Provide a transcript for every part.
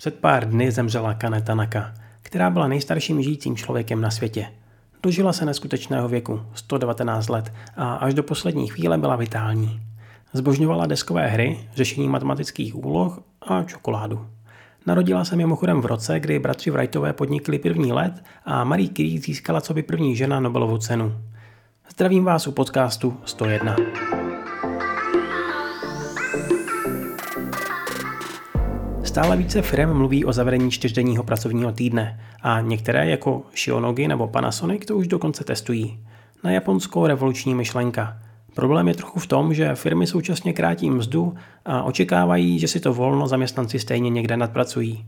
Před pár dny zemřela Kane Tanaka, která byla nejstarším žijícím člověkem na světě. Dožila se neskutečného věku, 119 let, a až do poslední chvíle byla vitální. Zbožňovala deskové hry, řešení matematických úloh a čokoládu. Narodila se mimochodem v roce, kdy bratři Wrightové podnikli první let a Marie Curie získala co by první žena Nobelovu cenu. Zdravím vás u podcastu 101. Stále více firm mluví o zavedení čtyřdenního pracovního týdne a některé jako Shionogi nebo Panasonic to už dokonce testují. Na Japonsko revoluční myšlenka. Problém je trochu v tom, že firmy současně krátí mzdu a očekávají, že si to volno zaměstnanci stejně někde nadpracují.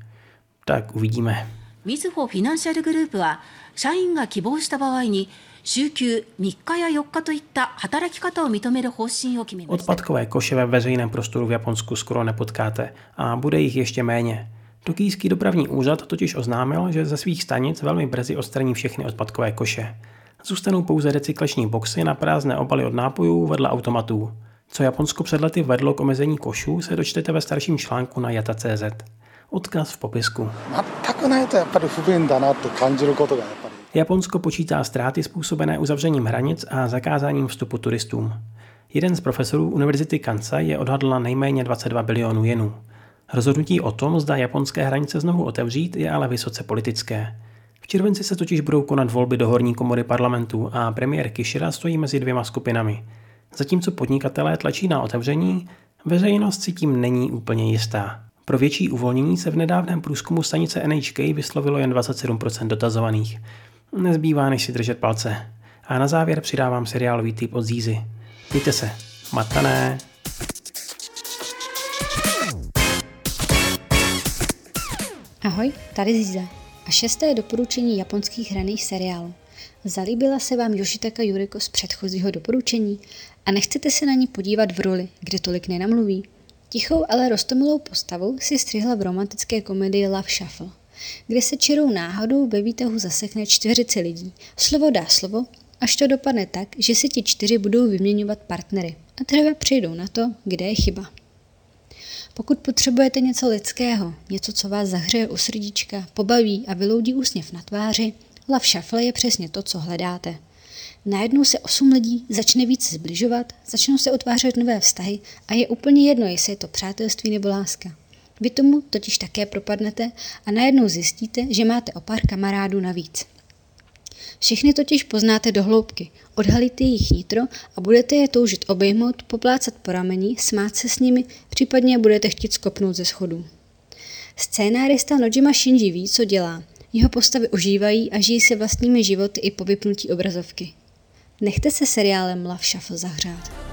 Tak uvidíme. みずほフィナンシャルグループは社員が希望した場合に 週休3日や4日といった働き方を認める方針を決めました Odpadkové koše ve veřejném prostoru v Japonsku skoro nepotkáte a bude jich ještě méně. Tokijský dopravní úřad totiž oznámil, že ze svých stanic velmi brzy odstraní všechny odpadkové koše. Zůstanou pouze recyklační boxy na prázdné obaly od nápojů vedle automatů. Co Japonsko před lety vedlo k omezení košů, se dočtete ve starším článku na jata.cz. Odkaz v popisku. Japonsko počítá ztráty způsobené uzavřením hranic a zakázáním vstupu turistům. Jeden z profesorů Univerzity Kansai je odhadl na nejméně 22 bilionů jenů. Rozhodnutí o tom, zda japonské hranice znovu otevřít, je ale vysoce politické. V červenci se totiž budou konat volby do horní komory parlamentu a premiér Kishida stojí mezi dvěma skupinami. Zatímco podnikatelé tlačí na otevření, veřejnost si tím není úplně jistá. Pro větší uvolnění se v nedávném průzkumu stanice NHK vyslovilo jen 27% dotazovaných. Nezbývá než si držet palce. A na závěr přidávám seriálový typ od Zízy. Mějte se. Matané. Ahoj, tady Zíza. A šesté doporučení japonských hraných seriálů. Zalíbila se vám Yoshitaka Yuriko z předchozího doporučení a nechcete se na ní podívat v roli, kde tolik nenamluví? Tichou, ale rostomilou postavu si střihla v romantické komedii Love Shuffle, kde se čirou náhodou ve výtahu zasekne čtyřici lidí. Slovo dá slovo, až to dopadne tak, že si ti čtyři budou vyměňovat partnery a teprve přijdou na to, kde je chyba. Pokud potřebujete něco lidského, něco, co vás zahřeje u srdíčka, pobaví a vyloudí úsměv na tváři, Love Shuffle je přesně to, co hledáte. Najednou se osm lidí začne více zbližovat, začnou se otvářet nové vztahy a je úplně jedno, jestli je to přátelství nebo láska. Vy tomu totiž také propadnete a najednou zjistíte, že máte o pár kamarádů navíc. Všechny totiž poznáte do hloubky, odhalíte jejich nitro a budete je toužit obejmout, poplácat po rameni, smát se s nimi, případně budete chtít skopnout ze schodů. Scénárista Nojima Shinji ví, co dělá. Jeho postavy ožívají a žijí se vlastními životy i po vypnutí obrazovky. Nechte se seriálem Love Shuffle zahřát.